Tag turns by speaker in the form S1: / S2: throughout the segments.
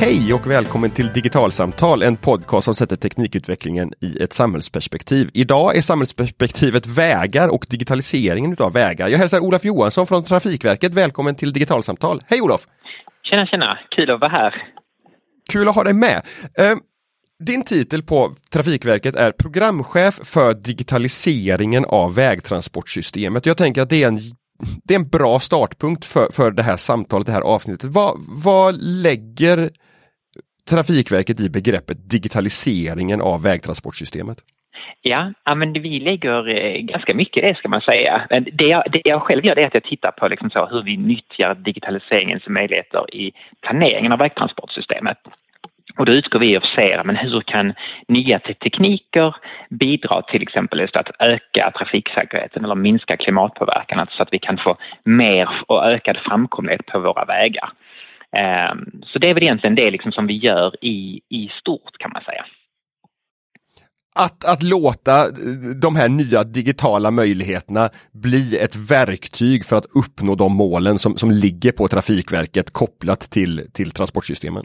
S1: Hej och välkommen till Digitalsamtal, en podcast som sätter teknikutvecklingen i ett samhällsperspektiv. Idag är samhällsperspektivet vägar och digitaliseringen utav vägar. Jag hälsar Olof Johansson från Trafikverket välkommen till Digitalsamtal. Hej Olof!
S2: Tjena tjena, kul att vara här.
S1: Kul att ha dig med. Eh, din titel på Trafikverket är programchef för digitaliseringen av vägtransportsystemet. Jag tänker att det är en det är en bra startpunkt för, för det här samtalet, det här avsnittet. Vad, vad lägger Trafikverket i begreppet digitaliseringen av vägtransportsystemet?
S2: Ja, men vi lägger eh, ganska mycket i det ska man säga. Det jag, det jag själv gör är att jag tittar på liksom så hur vi nyttjar digitaliseringens möjligheter i planeringen av vägtransportsystemet. Och då utgår vi och ser men hur kan nya tekniker bidra till exempel just att öka trafiksäkerheten eller minska klimatpåverkan alltså så att vi kan få mer och ökad framkomlighet på våra vägar. Ehm, så det är väl egentligen det liksom som vi gör i, i stort kan man säga.
S1: Att, att låta eh, de här nya digitala möjligheterna bli ett verktyg för att uppnå de målen som, som ligger på Trafikverket kopplat till, till transportsystemen.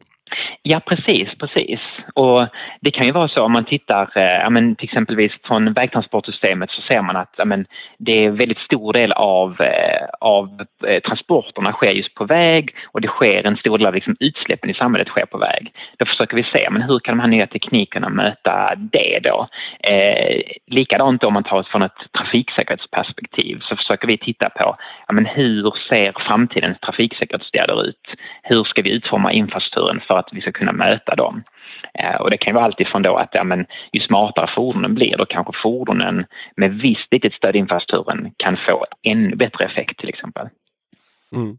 S2: Ja, precis, precis. Och det kan ju vara så om man tittar eh, ja, men till exempelvis från vägtransportsystemet så ser man att ja, men det är väldigt stor del av, eh, av eh, transporterna sker just på väg och det sker en stor del av liksom, utsläppen i samhället sker på väg. Då försöker vi se men hur kan de här nya teknikerna möta det då? Eh, likadant om man tar det från ett trafiksäkerhetsperspektiv så försöker vi titta på ja, men hur ser framtidens trafiksäkerhetsåtgärder ut? Hur ska vi utforma infrastrukturen för att vi ska kunna möta dem. Eh, och det kan ju vara alltifrån då att ja, men ju smartare fordonen blir då kanske fordonen med visst litet stöd i infrastrukturen kan få ännu bättre effekt till exempel.
S1: Mm.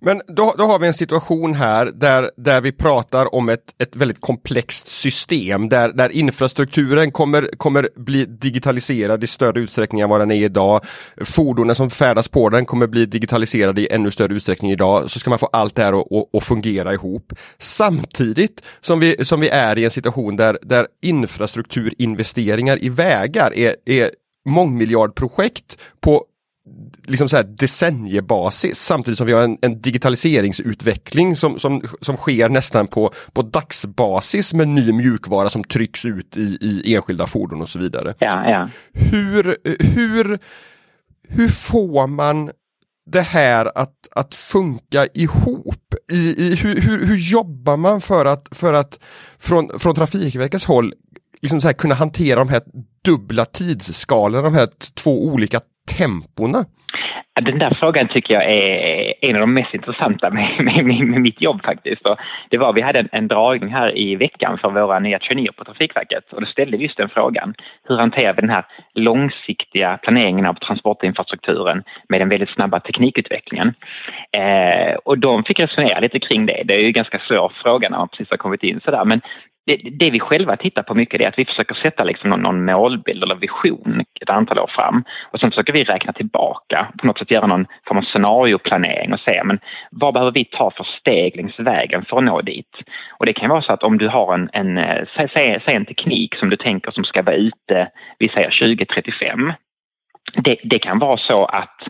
S1: Men då, då har vi en situation här där, där vi pratar om ett, ett väldigt komplext system där, där infrastrukturen kommer, kommer bli digitaliserad i större utsträckning än vad den är idag. Fordonen som färdas på den kommer bli digitaliserade i ännu större utsträckning idag. Så ska man få allt det här att, att fungera ihop. Samtidigt som vi, som vi är i en situation där, där infrastrukturinvesteringar i vägar är, är mångmiljardprojekt på liksom så här decenniebasis samtidigt som vi har en, en digitaliseringsutveckling som, som, som sker nästan på, på dagsbasis med ny mjukvara som trycks ut i, i enskilda fordon och så vidare.
S2: Ja, ja.
S1: Hur, hur, hur får man det här att, att funka ihop? I, i, hur, hur, hur jobbar man för att, för att från, från Trafikverkets håll liksom så här, kunna hantera de här dubbla tidsskalorna, de här två olika tempona?
S2: Den där frågan tycker jag är en av de mest intressanta med, med, med mitt jobb faktiskt. Och det var, vi hade en, en dragning här i veckan för våra nya traineer på Trafikverket och då ställde vi just den frågan. Hur hanterar vi den här långsiktiga planeringen av transportinfrastrukturen med den väldigt snabba teknikutvecklingen? Eh, och de fick resonera lite kring det. Det är ju en ganska svår fråga när man precis har kommit in sådär. Men det, det, vi själva tittar på mycket är att vi försöker sätta liksom någon, någon målbild eller vision ett antal år fram. Och sen försöker vi räkna tillbaka, på något sätt göra någon form av scenarioplanering och se men vad behöver vi ta för steg längs vägen för att nå dit? Och det kan vara så att om du har en, en eh, säg, säg en teknik som du tänker som ska vara ute, vi säger 2035 det, det, kan vara så att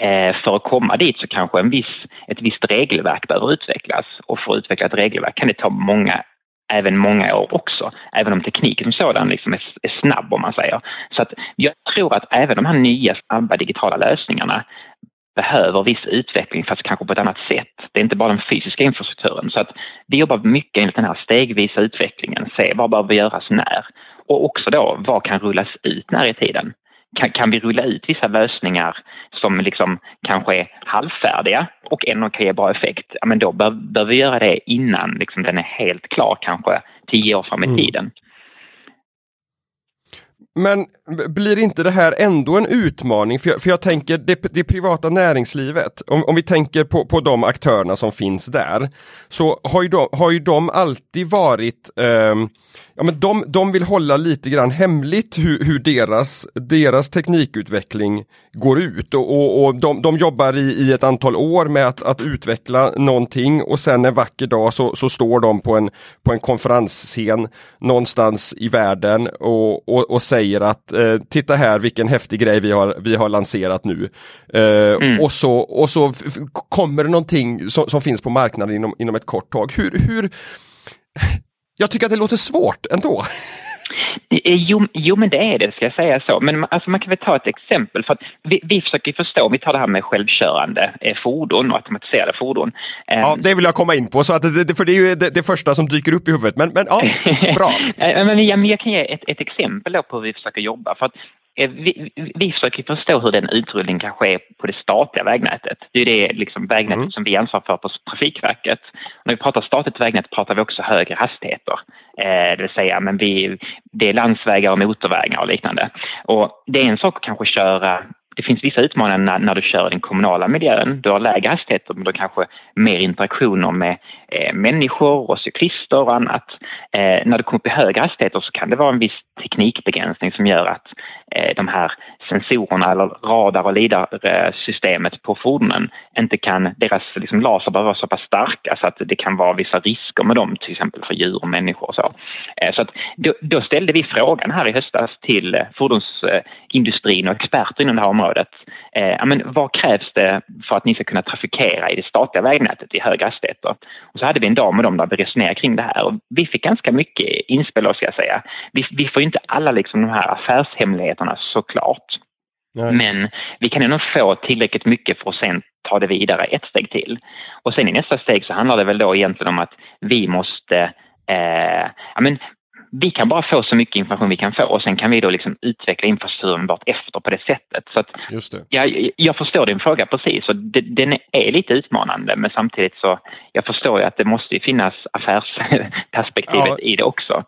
S2: eh, för att komma dit så kanske en viss, ett visst regelverk behöver utvecklas. Och för att utveckla ett regelverk kan det ta många även många år också, även om tekniken som sådan liksom är, är snabb om man säger. Så att jag tror att även de här nya snabba digitala lösningarna behöver viss utveckling fast kanske på ett annat sätt. Det är inte bara den fysiska infrastrukturen. Så att vi jobbar mycket enligt den här stegvisa utvecklingen, se vad behöver göras när och också då vad kan rullas ut när i tiden kan, kan vi rulla ut vissa lösningar som liksom kanske är halvfärdiga och ändå kan ge bra effekt, ja, men då bör, bör vi göra det innan liksom den är helt klar, kanske tio år fram i mm. tiden.
S1: Men blir inte det här ändå en utmaning? För jag, för jag tänker det, det privata näringslivet, om, om vi tänker på, på de aktörerna som finns där, så har ju de, har ju de alltid varit eh, ja, men de, de vill hålla lite grann hemligt hur, hur deras, deras teknikutveckling går ut och, och, och de, de jobbar i, i ett antal år med att, att utveckla någonting och sen en vacker dag så, så står de på en, på en konferensscen någonstans i världen och, och, och säger att eh, titta här vilken häftig grej vi har, vi har lanserat nu. Eh, mm. Och så, och så kommer det någonting som, som finns på marknaden inom, inom ett kort tag. Hur, hur Jag tycker att det låter svårt ändå.
S2: Jo, jo, men det är det, ska jag säga så. Men alltså, man kan väl ta ett exempel. för att vi, vi försöker förstå, om vi tar det här med självkörande eh, fordon och automatiserade fordon.
S1: Ja, det vill jag komma in på, så att det, för det är ju det, det första som dyker upp i huvudet. Men, men ja, bra.
S2: men, jag, jag kan ge ett, ett exempel på hur vi försöker jobba. För att Eh, vi, vi försöker förstå hur den utrullningen kan ske på det statliga vägnätet. Det är det liksom vägnätet mm. som vi ansvarar för på Trafikverket. När vi pratar statligt vägnät pratar vi också högre hastigheter. Eh, det vill säga, men vi, det är landsvägar och motorvägar och liknande. Och det är en sak att kanske köra det finns vissa utmaningar när, när, du kör i den kommunala miljön. Du har lägre hastigheter men du har kanske mer interaktioner med eh, människor och cyklister och annat. Eh, när du kommer upp i högre hastigheter så kan det vara en viss teknikbegränsning som gör att eh, de här sensorerna eller radar och lidarsystemet på fordonen inte kan, deras liksom, laser behöver vara så pass starka så att det kan vara vissa risker med dem, till exempel för djur och människor och så. Eh, så att då, då ställde vi frågan här i höstas till eh, fordonsindustrin och experter inom det här området. Eh, men vad krävs det för att ni ska kunna trafikera i det statliga vägnätet i höga hastigheter? Och så hade vi en dag med dem där vi resonerade kring det här och vi fick ganska mycket inspel, ska jag säga. Vi, vi får ju inte alla liksom de här affärshemligheterna såklart. Nej. Men vi kan ändå få tillräckligt mycket för att sen ta det vidare ett steg till. Och sen i nästa steg så handlar det väl då egentligen om att vi måste eh, ja, men vi kan bara få så mycket information vi kan få och sen kan vi då liksom utveckla infrastrukturen vart efter på det sättet. Så att. Jag, jag förstår din fråga precis och det, den är lite utmanande men samtidigt så jag förstår ju att det måste finnas affärsperspektivet ja. i det också.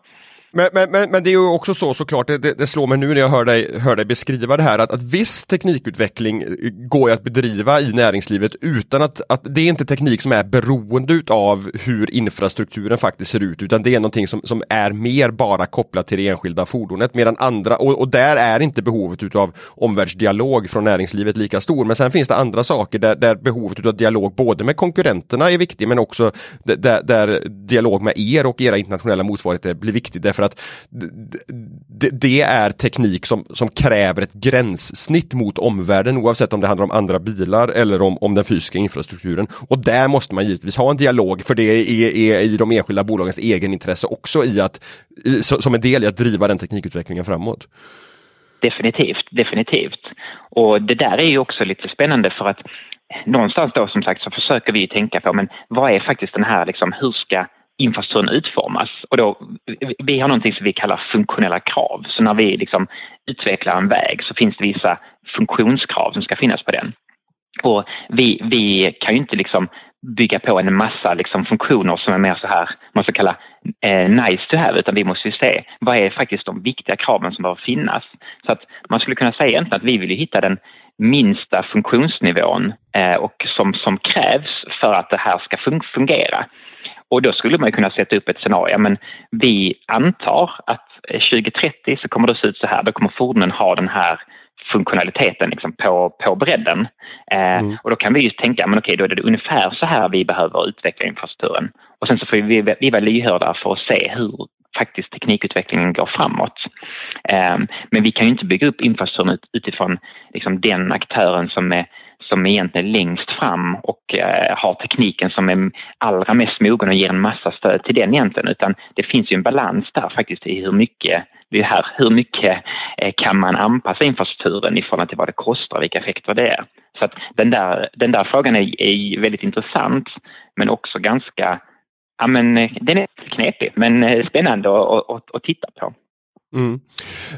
S1: Men, men, men, men, det är ju också så såklart, det, det, slår mig nu när jag hör dig, hör dig beskriva det här, att, att viss teknikutveckling eh, går går att bedriva i näringslivet utan att, att det är inte teknik som är beroende av hur infrastrukturen faktiskt ser ut, utan det är någonting som, som är mer bara kopplat till det enskilda fordonet, medan andra, och, och där är inte behovet utav omvärldsdialog från näringslivet lika stor, men sen finns det andra saker där, där behovet utav dialog både med konkurrenterna är viktig men också där, där dialog med er och era internationella motsvarigheter blir viktigt, därför för att det är teknik som, som kräver ett gränssnitt mot omvärlden oavsett om det handlar om andra bilar eller om, om den fysiska infrastrukturen. Och där måste man givetvis ha en dialog för det är, är i de enskilda bolagens egen intresse också i att, som en del i att driva den teknikutvecklingen framåt.
S2: Definitivt, definitivt. Och det där är ju också lite spännande för att någonstans då som sagt så försöker vi tänka på men vad är faktiskt den här liksom, hur ska infrastrukturen utformas. Och då, vi har någonting som vi kallar funktionella krav. Så när vi liksom utvecklar en väg så finns det vissa funktionskrav som ska finnas på den. Och vi, vi kan ju inte liksom bygga på en massa liksom funktioner som är mer så här, man ska kalla eh, nice to have, utan vi måste ju se vad är faktiskt de viktiga kraven som behöver finnas. Så att man skulle kunna säga egentligen att vi vill hitta den minsta funktionsnivån eh, och som, som krävs för att det här ska fun fungera. Och då skulle man kunna sätta upp ett scenario, men vi antar att 2030 så kommer det se ut så här, då kommer fordonen ha den här funktionaliteten liksom på, på bredden. Eh, mm. Och då kan vi ju tänka, men okej, då är det ungefär så här vi behöver utveckla infrastrukturen. Och sen så får vi, vi vara lyhörda för att se hur faktiskt teknikutvecklingen går framåt. Eh, men vi kan ju inte bygga upp infrastrukturen utifrån liksom, den aktören som är som egentligen är längst fram och eh, har tekniken som är allra mest mogen och ger en massa stöd till den egentligen. Utan det finns ju en balans där faktiskt i hur mycket, det här, hur mycket eh, kan man anpassa infrastrukturen i förhållande till vad det kostar och vilka effekter det är. Så att den där, den där frågan är, är väldigt intressant men också ganska, ja men eh, den är knepig men eh, spännande att, att, att titta på.
S1: Mm.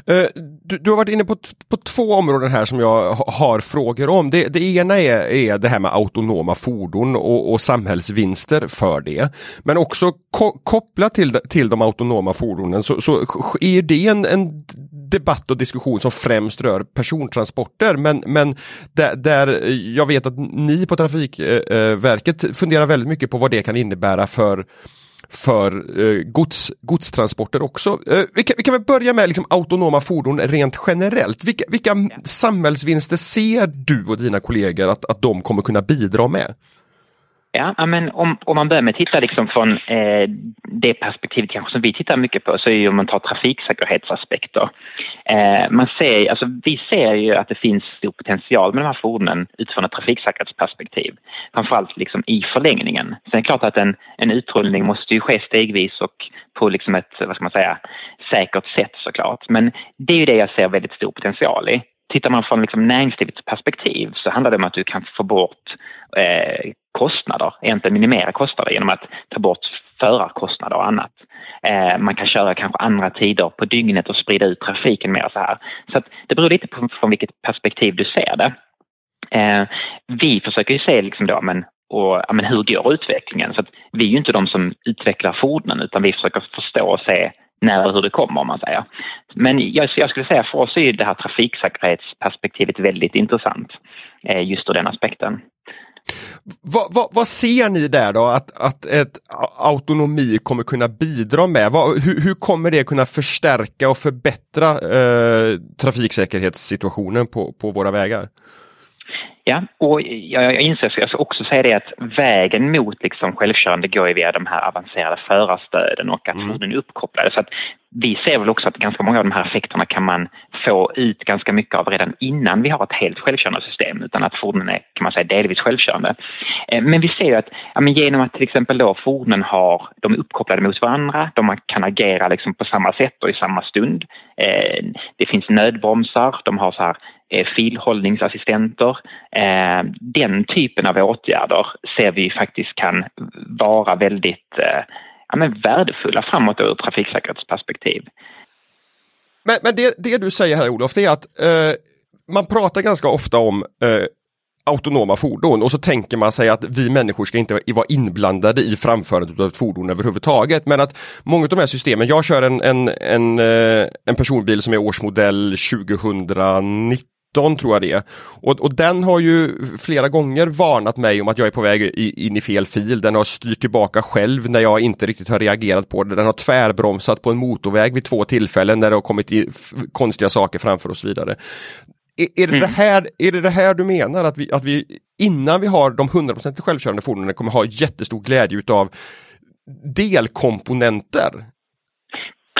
S1: Eh, du, du, har varit inne på, på två områden här som jag har frågor om. Det, det ena är, är det här med autonoma fordon och, och samhällsvinster för det. Men också ko kopplat till, till de autonoma fordonen så, så är det en, en debatt och diskussion som främst rör persontransporter. Men, men där, där jag vet att ni på Trafikverket funderar väldigt mycket på vad det kan innebära för för eh, gods, godstransporter också. Eh, vi, kan, vi kan väl börja med liksom, autonoma fordon rent generellt. Vilka, vilka ja. samhällsvinster ser du och dina kollegor att, att de kommer kunna bidra med?
S2: Ja, men om, om man börjar med att titta liksom från eh, det perspektivet kanske som vi tittar mycket på så är ju om man tar trafiksäkerhetsaspekter. Eh, man ser, alltså, vi ser ju att det finns stor potential med de här fordonen utifrån ett trafiksäkerhetsperspektiv. Framförallt liksom i förlängningen. Sen är det klart att en, en utrullning måste ju ske stegvis och på liksom ett, vad ska man säga, säkert sätt såklart. Men det är ju det jag ser väldigt stor potential i tittar man från liksom näringslivets perspektiv så handlar det om att du kan få bort eh, kostnader, egentligen minimera kostnader genom att ta bort förarkostnader och annat. Eh, man kan köra kanske andra tider på dygnet och sprida ut trafiken mer så här. Så att det beror lite på från vilket perspektiv du ser det. Eh, vi försöker ju se liksom då, men, och, ja, men hur går utvecklingen? Så att vi är ju inte de som utvecklar fordonen utan vi försöker förstå och se när och hur det kommer om man säger. Men jag, jag skulle säga för oss är det här trafiksäkerhetsperspektivet väldigt intressant eh, just ur den aspekten.
S1: Vad, vad, vad, ser ni där då att, att ett autonomi kommer kunna bidra med? Vad, hur, hur, kommer det kunna förstärka och förbättra eh, trafiksäkerhetssituationen på, på våra vägar?
S2: Ja, och jag, jag inser, jag ska också säga det att vägen mot liksom självkörande går ju via de här avancerade förarstöden och att mm. fordonen är uppkopplade. Så att vi ser väl också att ganska många av de här effekterna kan man få ut ganska mycket av redan innan vi har ett helt självkörande system utan att fordonen är kan man säga delvis självkörande. Eh, men vi ser ju att ja, men genom att till exempel då fordonen har, de är uppkopplade mot varandra, de kan agera liksom på samma sätt och i samma stund. Eh, det finns nödbromsar, de har så här eh, filhållningsassistenter. Den typen av åtgärder ser vi faktiskt kan vara väldigt ja, men värdefulla framåt ur trafiksäkerhetsperspektiv.
S1: Men, men det, det, du säger här Olof, det är att eh, man pratar ganska ofta om eh, autonoma fordon och så tänker man sig att vi människor ska inte vara inblandade i framförandet av ett fordon överhuvudtaget. Men att många av de här systemen, jag kör en, en, en, eh, en personbil som är årsmodell 2019 19 tror jag det är. Och, och den har ju flera gånger varnat mig om att jag är på väg i, in i fel fil. Den har styrt tillbaka själv när jag inte riktigt har reagerat på det. Den har tvärbromsat på en motorväg vid två tillfällen när det har kommit i konstiga saker framför och så vidare. Är, är, det, mm. det här, är det det här du menar att vi, att vi innan vi har de 100% självkörande fordonen kommer ha jättestor glädje utav delkomponenter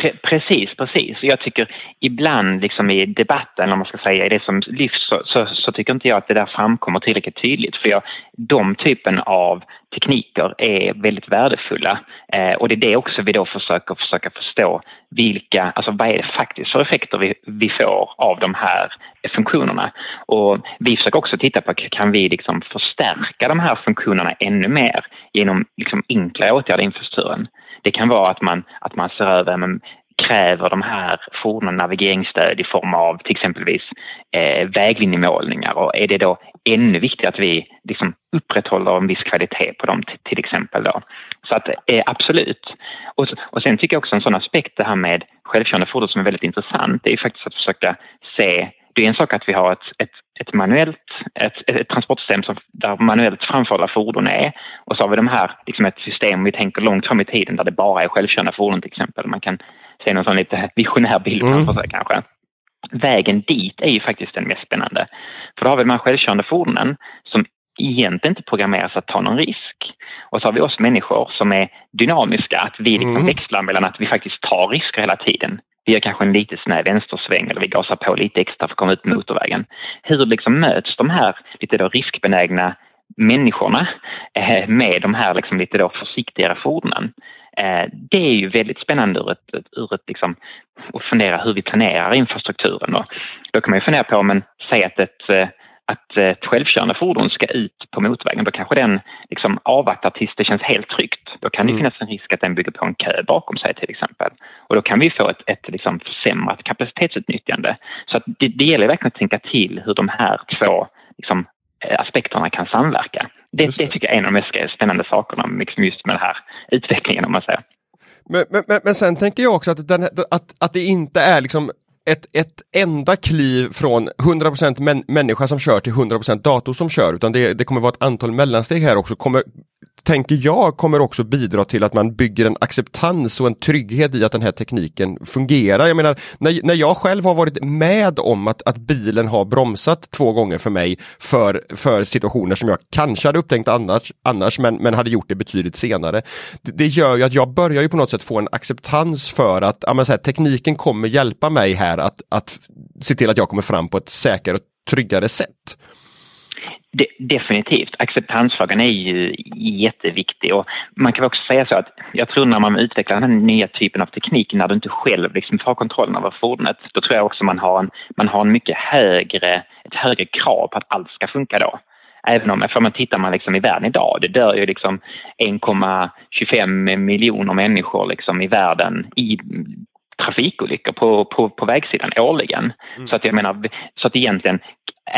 S2: Pre precis, precis. Jag tycker ibland liksom i debatten, om man ska säga, i det som lyfts så, så, så, tycker inte jag att det där framkommer tillräckligt tydligt. För jag, de typen av tekniker är väldigt värdefulla. Eh, och det är det också vi då försöker försöka förstå. Vilka, alltså vad är det faktiskt för effekter vi, vi får av de här funktionerna? Och vi försöker också titta på, kan vi liksom förstärka de här funktionerna ännu mer genom liksom enklare åtgärder i infrastrukturen? Det kan vara att man, att man ser över men, kräver de här fordonen navigeringsstöd i form av till exempelvis eh, väglinjemålningar och är det då ännu viktigare att vi liksom upprätthåller en viss kvalitet på dem till, exempel då. Så att eh, absolut. Och, och sen tycker jag också en sån aspekt det här med självkörande fordon som är väldigt intressant, det är faktiskt att försöka se det är en sak att vi har ett, ett, ett manuellt ett, ett transportsystem som, där manuellt framförda fordon är och så har vi de här, liksom ett system, vi tänker långt fram i tiden där det bara är självkörande fordon till exempel. Man kan se någon sån lite visionär bild mm. framför sig kanske. Vägen dit är ju faktiskt den mest spännande. För då har vi de här självkörande fordonen som egentligen inte programmeras att ta någon risk. Och så har vi oss människor som är dynamiska, att vi liksom mm. växlar mellan att vi faktiskt tar risker hela tiden vi gör kanske en lite snäv vänstersväng eller vi gasar på lite extra för att komma ut på motorvägen. Hur liksom möts de här lite då riskbenägna människorna eh, med de här liksom lite då försiktigare fordonen? Eh, det är ju väldigt spännande ur ett, ur ett liksom, att fundera hur vi planerar infrastrukturen. Och då kan man ju fundera på, men säg att ett eh, att ett självkörande fordon ska ut på motorvägen, då kanske den liksom avvaktar tills det känns helt tryggt. Då kan det mm. finnas en risk att den bygger på en kö bakom sig till exempel. Och då kan vi få ett, ett liksom försämrat kapacitetsutnyttjande. Så att det, det gäller verkligen att tänka till hur de här två liksom, eh, aspekterna kan samverka. Det, det. tycker jag är en av de mest spännande sakerna liksom just med den här utvecklingen om man säger.
S1: Men, men, men sen tänker jag också att, den, att, att det inte är liksom ett, ett enda kliv från 100% män, människa som kör till 100% dator som kör utan det, det kommer vara ett antal mellansteg här också. Kommer tänker jag kommer också bidra till att man bygger en acceptans och en trygghet i att den här tekniken fungerar. Jag menar, när, när jag själv har varit med om att, att bilen har bromsat två gånger för mig för, för situationer som jag kanske hade upptäckt annars, annars men, men hade gjort det betydligt senare. Det, det gör ju att jag börjar ju på något sätt få en acceptans för att ja, här, tekniken kommer hjälpa mig här att, att se till att jag kommer fram på ett säkrare och tryggare sätt.
S2: De, definitivt. Acceptansfrågan är ju jätteviktig och man kan också säga så att jag tror när man utvecklar den här nya typen av teknik när du inte själv liksom har kontrollen över fordonet, då tror jag också man har en, man har en mycket högre, ett högre krav på att allt ska funka då. Även om, för man tittar man liksom i världen idag, det dör ju liksom 1,25 miljoner människor liksom i världen i trafikolyckor på, på, på vägsidan årligen. Mm. Så att jag menar, så att egentligen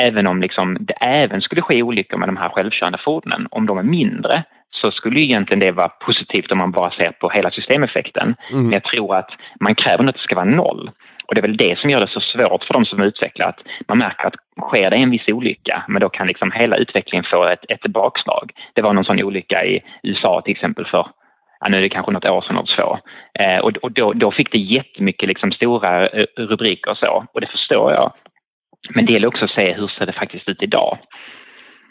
S2: även om liksom det även skulle ske olyckor med de här självkörande fordonen, om de är mindre så skulle egentligen det vara positivt om man bara ser på hela systemeffekten. Mm. Men jag tror att man kräver att det ska vara noll. Och det är väl det som gör det så svårt för de som utvecklar att man märker att sker det en viss olycka, men då kan liksom hela utvecklingen få ett, ett bakslag. Det var någon sån olycka i USA till exempel för ja, nu är det kanske något år sedan eller två. Eh, och och då, då fick det jättemycket liksom stora eh, rubriker och så, och det förstår jag. Men det gäller också att se hur ser det faktiskt ut idag.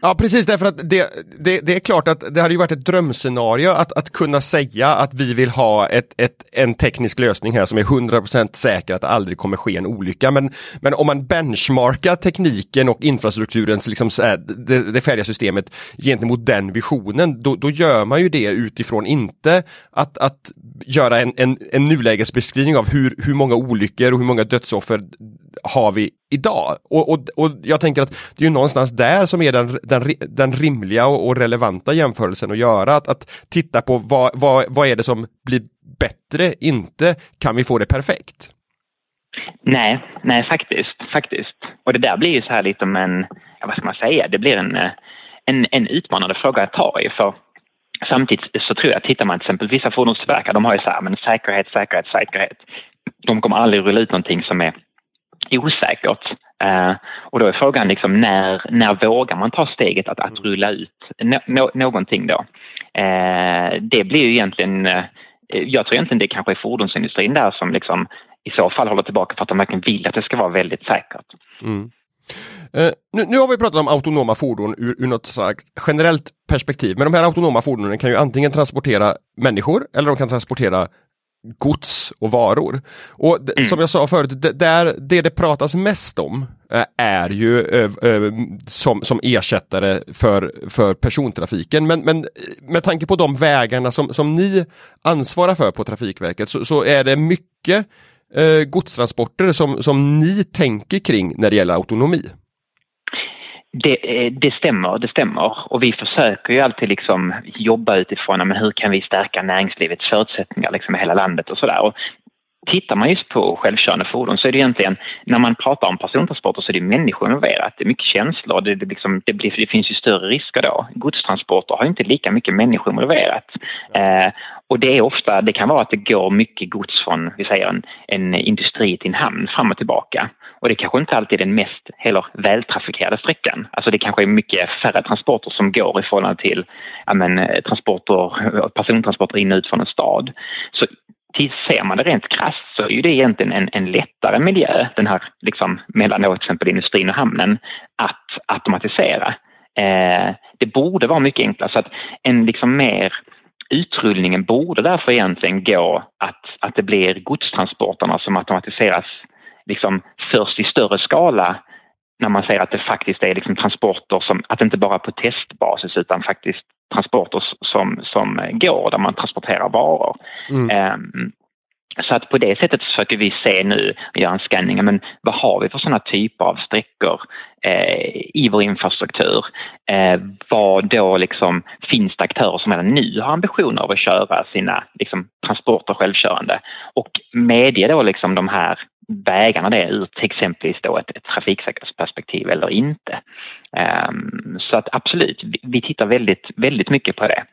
S1: Ja precis, därför att det, det, det, är klart att det hade ju varit ett drömscenario att, att kunna säga att vi vill ha ett, ett, en teknisk lösning här som är 100% säker att det aldrig kommer ske en olycka. Men, men om man benchmarkar tekniken och infrastrukturens, liksom, det, det färdiga systemet gentemot den visionen, då, då gör man ju det utifrån inte att, att göra en, en, en nulägesbeskrivning av hur, hur många olyckor och hur många dödsoffer har vi idag? Och, och, och jag tänker att det är ju någonstans där som är den, den, den rimliga och, och, relevanta jämförelsen att göra. Att, att titta på vad, vad, vad är det som blir bättre, inte kan vi få det perfekt?
S2: Nej, nej faktiskt, faktiskt. Och det där blir ju så här lite om en, vad ska man säga, det blir en, eh, en, en utmanande fråga att ta i. För samtidigt så tror jag, tittar man till exempel vissa fordonstillverkare, de har ju så här, men säkerhet, säkerhet, säkerhet. De kommer aldrig rulla ut någonting som är osäkert. Uh, och då är frågan liksom när, när vågar man ta steget att, att rulla ut no, no, någonting då? Uh, det blir ju egentligen, uh, jag tror egentligen det kanske är fordonsindustrin där som liksom i så fall håller tillbaka för att de verkligen vill att det ska vara väldigt säkert. Mm.
S1: Uh, nu, nu, har vi pratat om autonoma fordon ur, ur något slags generellt perspektiv, men de här autonoma fordonen kan ju antingen transportera människor eller de kan transportera gods och varor. Och mm. som jag sa förut, det, där, det det pratas mest om äh, är ju äh, äh, som, som ersättare för, för persontrafiken. Men, men med tanke på de vägarna som, som ni ansvarar för på Trafikverket så, så är det mycket Eh, godstransporter som, som ni tänker kring när det gäller autonomi.
S2: Det, eh, det, stämmer, det stämmer. Och vi försöker ju alltid liksom jobba utifrån men hur kan vi stärka näringslivets förutsättningar liksom i hela landet och sådär. Tittar man just på självkörande fordon så är det egentligen, när man pratar om persontransporter så är det människor involverat. Det är mycket känslor, det, det, liksom, det, blir, det finns ju större risker då. Godstransporter har inte lika mycket människor involverat. Eh, och det är ofta, det kan vara att det går mycket gods från, vi säger en, en industri till en hamn fram och tillbaka. Och det kanske inte alltid är den mest heller vältrafikerade sträckan. Alltså det kanske är mycket färre transporter som går i förhållande till ja, men, eh, transporter, persontransporter in och ut från en stad. Så ser man det rent krasst så är det egentligen en, en lättare miljö, den här liksom mellan då till exempel industrin och hamnen, att automatisera. Eh, det borde vara mycket enklare så att en liksom mer utrullningen borde därför egentligen gå att, att det blir godstransporterna som automatiseras liksom först i större skala när man säger att det faktiskt är liksom transporter som, att inte bara på testbasis utan faktiskt transporter som, som går där man transporterar varor. Mm. Um, så att på det sättet försöker vi se nu, göra en scanning, men vad har vi för sådana typer av sträckor eh, i vår infrastruktur? Eh, vad då liksom, finns det aktörer som redan nu har ambitioner av att köra sina liksom, transporter självkörande? Och medge då liksom de här vägarna det ur till exempel då ett, ett trafiksäkerhetsperspektiv eller inte. Um, så att absolut, vi, vi tittar väldigt, väldigt mycket på det.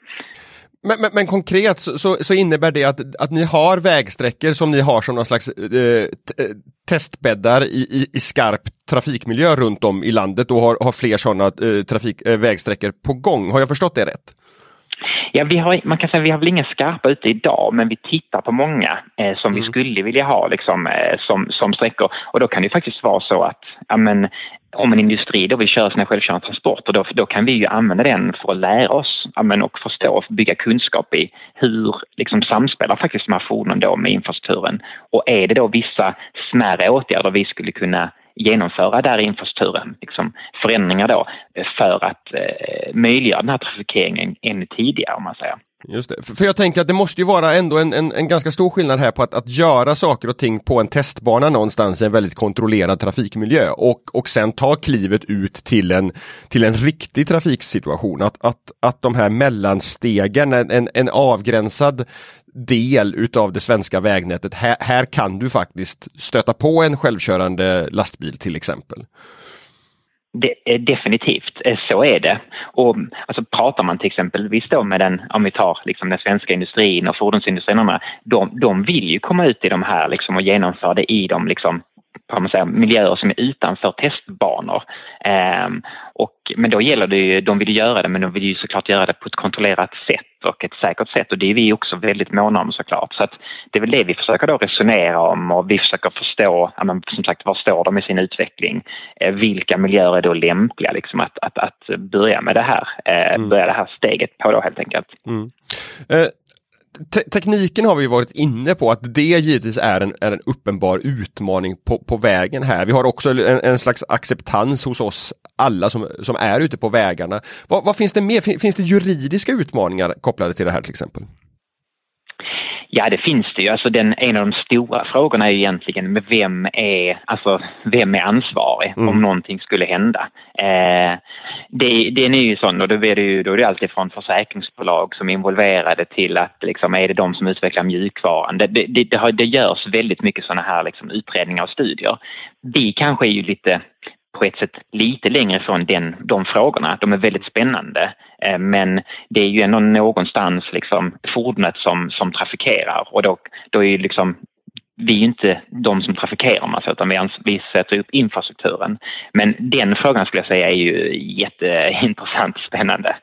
S1: Men, men, men, konkret så, så, så, innebär det att, att ni har vägsträckor som ni har som någon slags eh, eh testbäddar i, i, i, skarp trafikmiljö runt om i landet och har, har fler sådana eh, trafik, eh, vägsträckor på gång. Har jag förstått det rätt?
S2: Ja, vi har, man kan säga vi har väl inga skarpa ute idag, men vi tittar på många eh, som mm. vi skulle vilja ha liksom, eh, som, som sträckor. Och då kan det faktiskt vara så att ja, men, om en industri då vill köra sina självkörande transporter, då, då kan vi ju använda den för att lära oss ja, men, och förstå och bygga kunskap i hur liksom, samspelar faktiskt de här fordonen då med infrastrukturen. Och är det då vissa smärre åtgärder vi skulle kunna genomföra där i infrastrukturen, liksom förändringar då eh, för att eh, möjliggöra den här trafikeringen ännu tidigare om man säger.
S1: Just det. För jag tänker att det måste ju vara ändå en, en, en ganska stor skillnad här på att, att göra saker och ting på en testbana någonstans i en väldigt kontrollerad trafikmiljö och, och sen ta klivet ut till en, till en riktig trafiksituation. Att, att, att de här mellanstegen, en, en avgränsad del utav det svenska vägnätet. Här, här kan du faktiskt stöta på en självkörande lastbil till exempel.
S2: Det, definitivt, eh, så är det. Och mm, alltså, pratar man till exempelvis då med den, om vi tar liksom den svenska industrin och fordonsindustrin, de, de vill ju komma ut i de här liksom, och genomföra det i de liksom, man säga, miljöer som är utanför testbanor. Um, och, men då gäller det ju, de vill göra det men de vill ju såklart göra det på ett kontrollerat sätt och ett säkert sätt och det är vi också väldigt måna om såklart. Så att det är väl det vi försöker då resonera om och vi försöker förstå, men, som sagt, var står de i sin utveckling? Eh, vilka miljöer är då lämpliga liksom att, att, att börja med det här, eh, mm. börja det här steget på då helt enkelt. Mm.
S1: Te tekniken har vi varit inne på att det givetvis är en, är en uppenbar utmaning på, på vägen här. Vi har också en, en slags acceptans hos oss alla som, som är ute på vägarna. Vad, vad finns det mer? Finns det juridiska utmaningar kopplade till det här till exempel?
S2: Ja, det finns det ju. Alltså den, en av de stora frågorna är egentligen med vem är, alltså, vem är ansvarig mm. om någonting skulle hända. Eh, det, den är ju sån och då är det ju då är det alltid från försäkringsbolag som är involverade till att liksom, är det de som utvecklar mjukvaran. Det, det, det, det, det görs väldigt mycket sådana här liksom, utredningar och studier. Vi kanske är ju lite på ett sätt lite längre från den, de frågorna. De är väldigt spännande. Eh, men det är ju ändå någonstans liksom fordonet som, som trafikerar och då, då är ju liksom vi är inte de som trafikerar massa utan vi, vi sätter upp infrastrukturen. Men den frågan skulle jag säga är ju jätteintressant och spännande.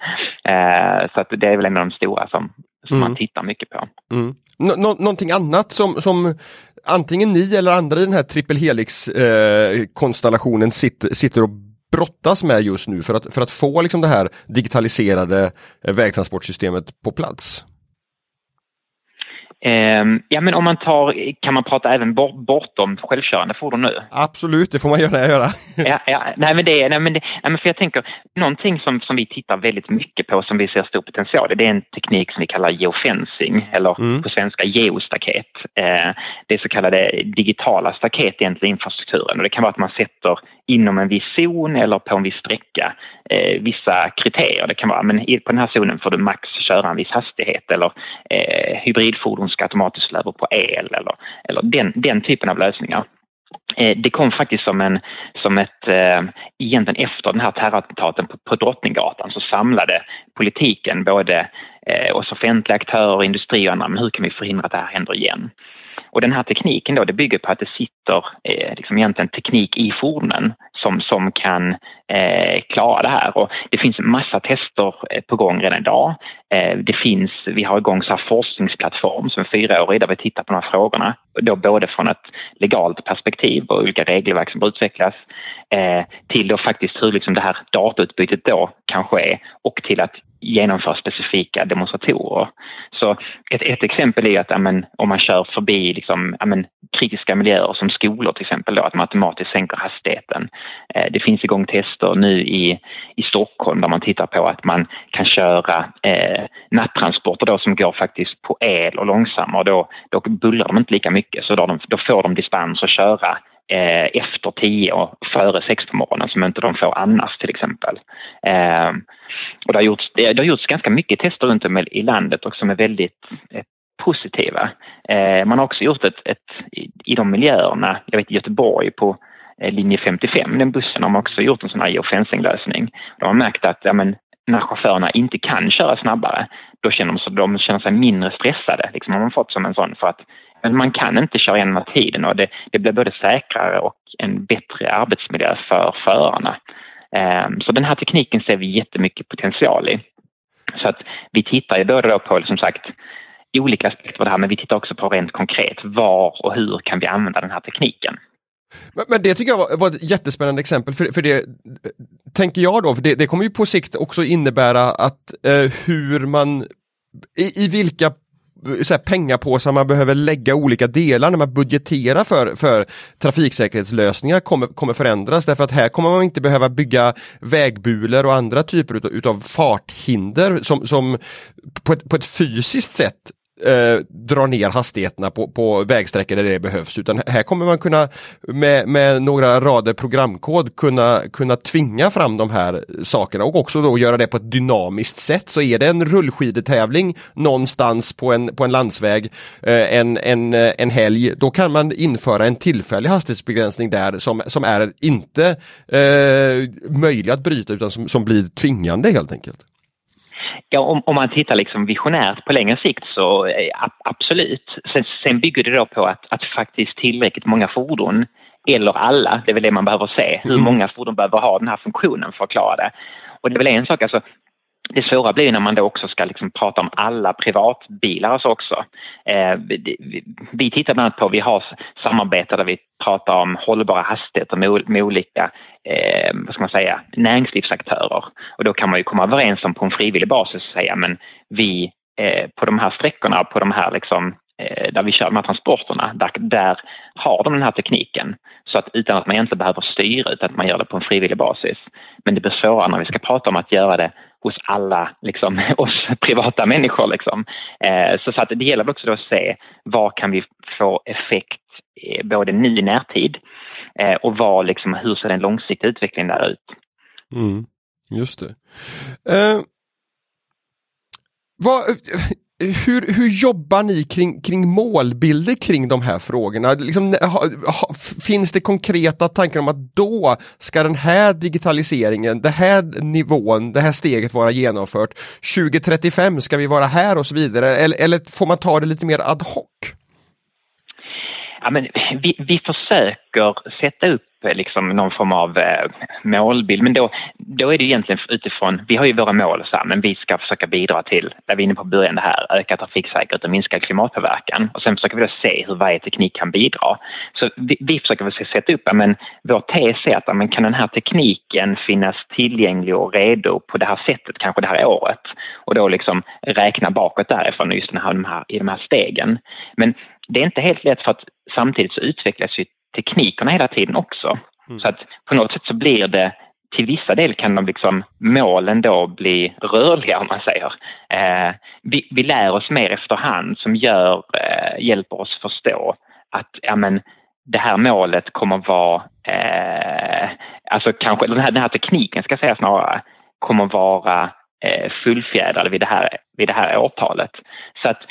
S2: Eh, så att det är väl en av de stora som, som mm. man tittar mycket på.
S1: Mm. Nå någonting annat som, som antingen ni eller andra i den här triple helix eh, sitter, sitter och brottas med just nu för att, för att få liksom det här digitaliserade eh, vägtransportsystemet på plats?
S2: Um, ja, men om man tar, kan man prata även bort, bortom självkörande fordon nu?
S1: Absolut, det får man gärna göra.
S2: ja, ja, nej, men det, nej, men det, nej, men för jag tänker, någonting som, som vi tittar väldigt mycket på som vi ser stor potential i, det är en teknik som vi kallar geofencing, eller mm. på svenska geostaket. Uh, det är så kallade digitala staket egentligen i infrastrukturen och det kan vara att man sätter inom en viss zon eller på en viss sträcka eh, vissa kriterier. Det kan vara men på den här zonen får du max köra en viss hastighet eller eh, hybridfordon ska automatiskt slå på el eller, eller den, den typen av lösningar. Eh, det kom faktiskt som, en, som ett, eh, egentligen efter den här terrorattentaten på, på Drottninggatan så samlade politiken både eh, oss offentliga aktörer, industri och andra, men hur kan vi förhindra att det här händer igen? Och den här tekniken då, det bygger på att det sitter eh, liksom egentligen teknik i fordonen som, som kan eh, klara det här. Och det finns en massa tester eh, på gång redan idag. Eh, det finns, vi har igång så här forskningsplattform som är fyraårig där vi tittar på de här frågorna. Då både från ett legalt perspektiv och olika regelverk som utvecklas eh, till då faktiskt hur liksom det här datautbytet då kan ske och till att genomföra specifika demonstratorer. Så ett, ett exempel är att amen, om man kör förbi liksom, amen, kritiska miljöer som skolor till exempel, då, att man automatiskt sänker hastigheten. Eh, det finns igång tester nu i, i Stockholm där man tittar på att man kan köra eh, nattransporter då som går faktiskt på el och långsammare. Då, då bullrar de inte lika mycket så då, de, då får de dispens att köra eh, efter tio och före sex på morgonen som inte de får annars till exempel. Eh, och det har, gjorts, det, det har gjorts ganska mycket tester runt om i landet och som är väldigt eh, positiva. Eh, man har också gjort ett, ett i, i de miljöerna, jag vet i Göteborg på Eh, linje 55, den bussen har man också gjort en sån här geofencing-lösning. De har märkt att ja, men, när chaufförerna inte kan köra snabbare, då känner de, sig, de känner sig mindre stressade. Liksom har man fått som en sån för att men man kan inte köra igenom tiden och det, det blir både säkrare och en bättre arbetsmiljö för förarna. Um, så den här tekniken ser vi jättemycket potential i. Så att vi tittar ju både då på, som sagt, olika aspekter av det här, men vi tittar också på rent konkret var och hur kan vi använda den här tekniken.
S1: Men, men det tycker jag var, var, ett jättespännande exempel, för, för det eh, tänker jag då, för det, det kommer ju på sikt också innebära att eh, hur man i, i vilka eh, så här, pengapåsar man behöver lägga olika delar när man budgeterar för, för trafiksäkerhetslösningar kommer, kommer förändras. Därför att här kommer man inte behöva bygga vägbulor och andra typer utav, utav farthinder som, som på ett, på ett fysiskt sätt eh, dra ner hastigheterna på, på vägsträckor där det behövs utan här kommer man kunna med, med några rader programkod kunna, kunna tvinga fram de här sakerna och också då göra det på ett dynamiskt sätt. Så är det en rullskidetävling någonstans på en, på en landsväg eh, en, en, eh, en helg, då kan man införa en tillfällig hastighetsbegränsning där som, som är inte eh, möjlig att bryta utan som, som blir tvingande helt enkelt.
S2: Ja, om, om, man tittar liksom visionärt på längre sikt så eh, absolut. Sen, sen bygger det då på att, att faktiskt tillräckligt många fordon, eller alla, det är väl det man behöver se, hur mm. många fordon behöver ha den här funktionen för att klara det. Och det är väl en sak, alltså det svåra blir när man då också ska liksom prata om alla privatbilar alltså också. Eh, vi, vi tittar bland annat på, vi har samarbete där vi pratar om hållbara hastigheter med, med olika eh, vad ska man säga, näringslivsaktörer. Och då kan man ju komma överens om på en frivillig basis och säga men vi eh, på de här sträckorna, på de här liksom eh, där vi kör de här transporterna, där, där har de den här tekniken. Så att utan att man egentligen behöver styra, utan att man gör det på en frivillig basis. Men det blir svårare när vi ska prata om att göra det hos alla, liksom, oss privata människor. Liksom. Eh, så, så att det gäller också då att se vad kan vi få effekt eh, både nu i närtid eh, och vad, liksom, hur ser den långsiktiga utvecklingen där ut.
S1: Mm, just det. Eh, vad, hur, hur jobbar ni kring, kring målbilder kring de här frågorna? Liksom, ha, ha, finns det konkreta tankar om att då ska den här digitaliseringen, den här nivån, det här steget vara genomfört. 2035 ska vi vara här och så vidare. Eller, eller får man ta det lite mer ad hoc?
S2: Ja, men vi, vi försöker sätta upp Eh, liksom någon form av eh, målbild. Men då, då är det egentligen utifrån, vi har ju våra mål så här, men vi ska försöka bidra till, där vi är inne på början det här, öka trafiksäkerhet och minska klimatpåverkan. Och sen försöker vi då se hur varje teknik kan bidra. Så vi, vi försöker väl sätta upp, men vår tes är att men kan den här tekniken finnas tillgänglig och redo på det här sättet, kanske det här året? Och då liksom räkna bakåt därifrån just den här, de här, i de här stegen. Men det är inte helt lätt för att samtidigt så utvecklas ju teknikerna hela tiden också. Mm. Så att på något sätt så blir det till vissa del kan de liksom, målen då bli rörliga om man säger. Eh, vi, vi lär oss mer efterhand som gör, eh, hjälper oss förstå att ja, men, det här målet kommer vara, eh, alltså kanske den här, den här tekniken ska jag säga snarare, kommer vara eh, fullfjädrad vid det, här, vid det här årtalet. Så att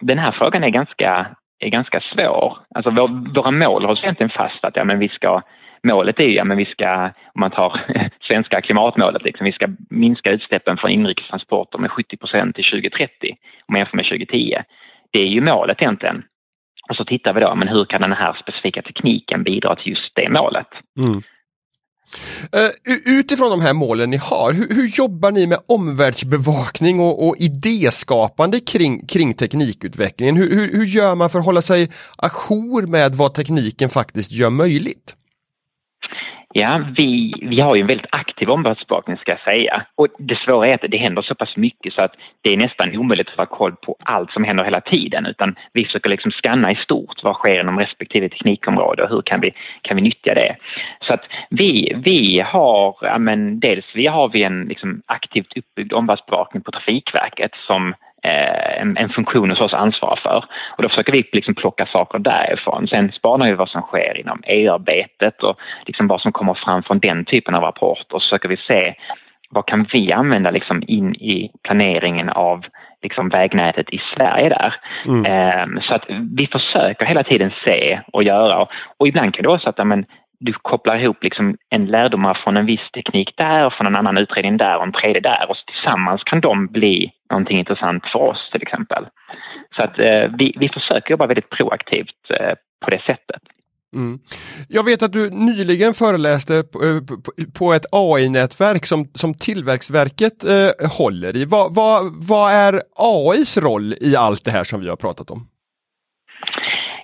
S2: den här frågan är ganska är ganska svår. Alltså vår, våra mål hålls egentligen fast att ja, men vi ska, målet är ju ja, men vi ska, om man tar svenska klimatmålet, liksom, vi ska minska utsläppen från inrikestransporter med 70 procent till 2030 om man jämför med 2010. Det är ju målet egentligen. Och så tittar vi då, men hur kan den här specifika tekniken bidra till just det målet? Mm.
S1: Uh, utifrån de här målen ni har, hur, hur jobbar ni med omvärldsbevakning och, och idéskapande kring, kring teknikutvecklingen? Hur, hur, hur gör man för att hålla sig ajour med vad tekniken faktiskt gör möjligt?
S2: Ja, vi, vi har ju en väldigt aktiv omvärldsbevakning ska jag säga. Och det svåra är att det händer så pass mycket så att det är nästan omöjligt att ha koll på allt som händer hela tiden. Utan vi försöker liksom skanna i stort vad sker inom respektive teknikområde och hur kan vi, kan vi nyttja det. Så att vi, vi har, ja men dels vi har vi en liksom aktivt uppbyggd omvärldsbevakning på Trafikverket som en, en funktion hos oss ansvarar för. Och då försöker vi liksom plocka saker därifrån. Sen spanar vi vad som sker inom EU-arbetet och liksom vad som kommer fram från den typen av rapporter. Och så försöker vi se vad kan vi använda liksom in i planeringen av liksom vägnätet i Sverige där. Mm. Eh, så att vi försöker hela tiden se och göra. Och ibland kan det vara så att men, du kopplar ihop liksom en lärdomar från en viss teknik där och från en annan utredning där och en tredje där och så tillsammans kan de bli någonting intressant för oss till exempel. Så att eh, vi, vi försöker jobba väldigt proaktivt eh, på det sättet.
S1: Mm. Jag vet att du nyligen föreläste på, eh, på ett AI-nätverk som, som Tillväxtverket eh, håller i. Vad, vad, vad är AIs roll i allt det här som vi har pratat om?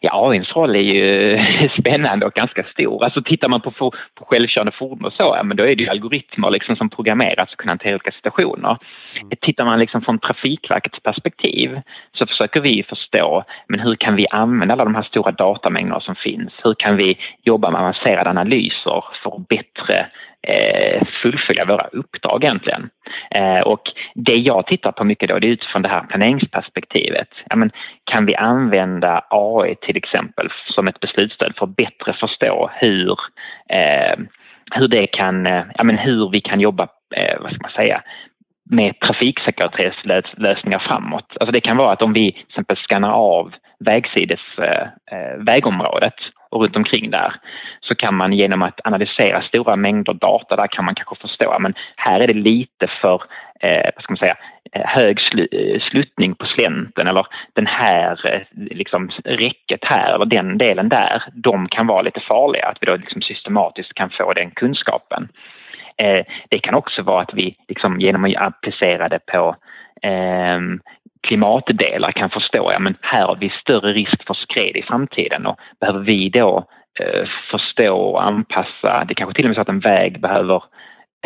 S2: Ja, AIns roll är ju spännande och ganska stor. Alltså tittar man på, på självkörande fordon och så, ja, men då är det ju algoritmer liksom som programmeras att kunna hantera olika situationer. Mm. Tittar man liksom från Trafikverkets perspektiv så försöker vi förstå, men hur kan vi använda alla de här stora datamängderna som finns? Hur kan vi jobba med avancerade analyser för att bättre eh, fullfölja våra uppdrag egentligen. Eh, och det jag tittar på mycket då, det är utifrån det här planeringsperspektivet. Ja, men, kan vi använda AI till exempel som ett beslutsstöd för att bättre förstå hur, eh, hur det kan, eh, ja, men hur vi kan jobba, eh, vad ska man säga, med trafiksäkerhetslösningar framåt. Alltså det kan vara att om vi till exempel skannar av vägsides eh, eh, vägområdet och runt omkring där så kan man genom att analysera stora mängder data där kan man kanske förstå men här är det lite för eh, vad ska man säga, eh, hög sl eh, sluttning på slänten eller den här liksom räcket här eller den delen där, de kan vara lite farliga. Att vi då liksom systematiskt kan få den kunskapen. Eh, det kan också vara att vi liksom genom att applicera det på eh, klimatdelar kan förstå, ja men här har vi större risk för skred i framtiden och behöver vi då eh, förstå och anpassa, det kanske till och med så att en väg behöver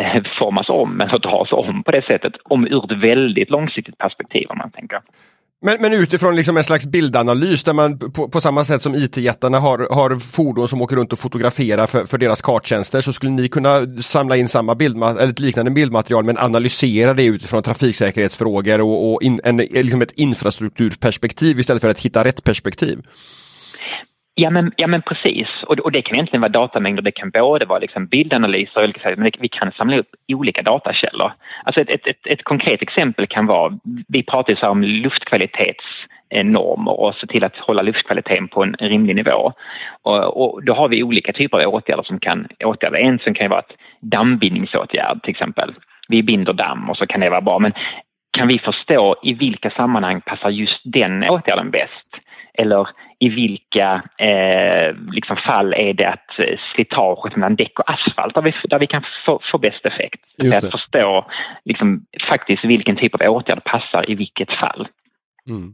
S2: eh, formas om eller dras om på det sättet, om ur ett väldigt långsiktigt perspektiv om man tänker.
S1: Men, men utifrån liksom en slags bildanalys där man på, på samma sätt som IT-jättarna har, har fordon som åker runt och fotograferar för, för deras karttjänster så skulle ni kunna samla in samma bildmaterial, eller ett liknande bildmaterial men analysera det utifrån trafiksäkerhetsfrågor och, och in, en, liksom ett infrastrukturperspektiv istället för ett hitta rätt perspektiv.
S2: Ja men, ja men precis, och, och det kan egentligen vara datamängder, det kan både vara liksom bildanalyser, men vi kan samla upp olika datakällor. Alltså ett, ett, ett, ett konkret exempel kan vara, vi pratar ju så om luftkvalitetsnormer och se till att hålla luftkvaliteten på en rimlig nivå. Och, och, då har vi olika typer av åtgärder som kan åtgärda. En som kan vara ett dammbindningsåtgärd till exempel. Vi binder damm och så kan det vara bra, men kan vi förstå i vilka sammanhang passar just den åtgärden bäst? Eller i vilka eh, liksom fall är det att eh, slitaget mellan däck och asfalt där vi, där vi kan få, få bäst effekt. Att förstå liksom, faktiskt vilken typ av åtgärd passar i vilket fall. Mm.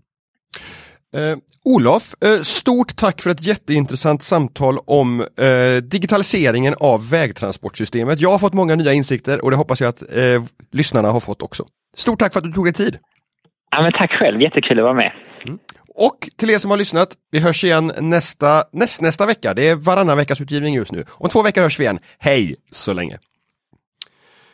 S1: Eh, Olof, eh, stort tack för ett jätteintressant samtal om eh, digitaliseringen av vägtransportsystemet. Jag har fått många nya insikter och det hoppas jag att eh, lyssnarna har fått också. Stort tack för att du tog dig tid!
S2: Ja, men tack själv, jättekul att vara med. Mm.
S1: Och till er som har lyssnat, vi hörs igen nästa, näst, nästa vecka. Det är varannan veckas utgivning just nu. Om två veckor hörs vi igen. Hej så länge!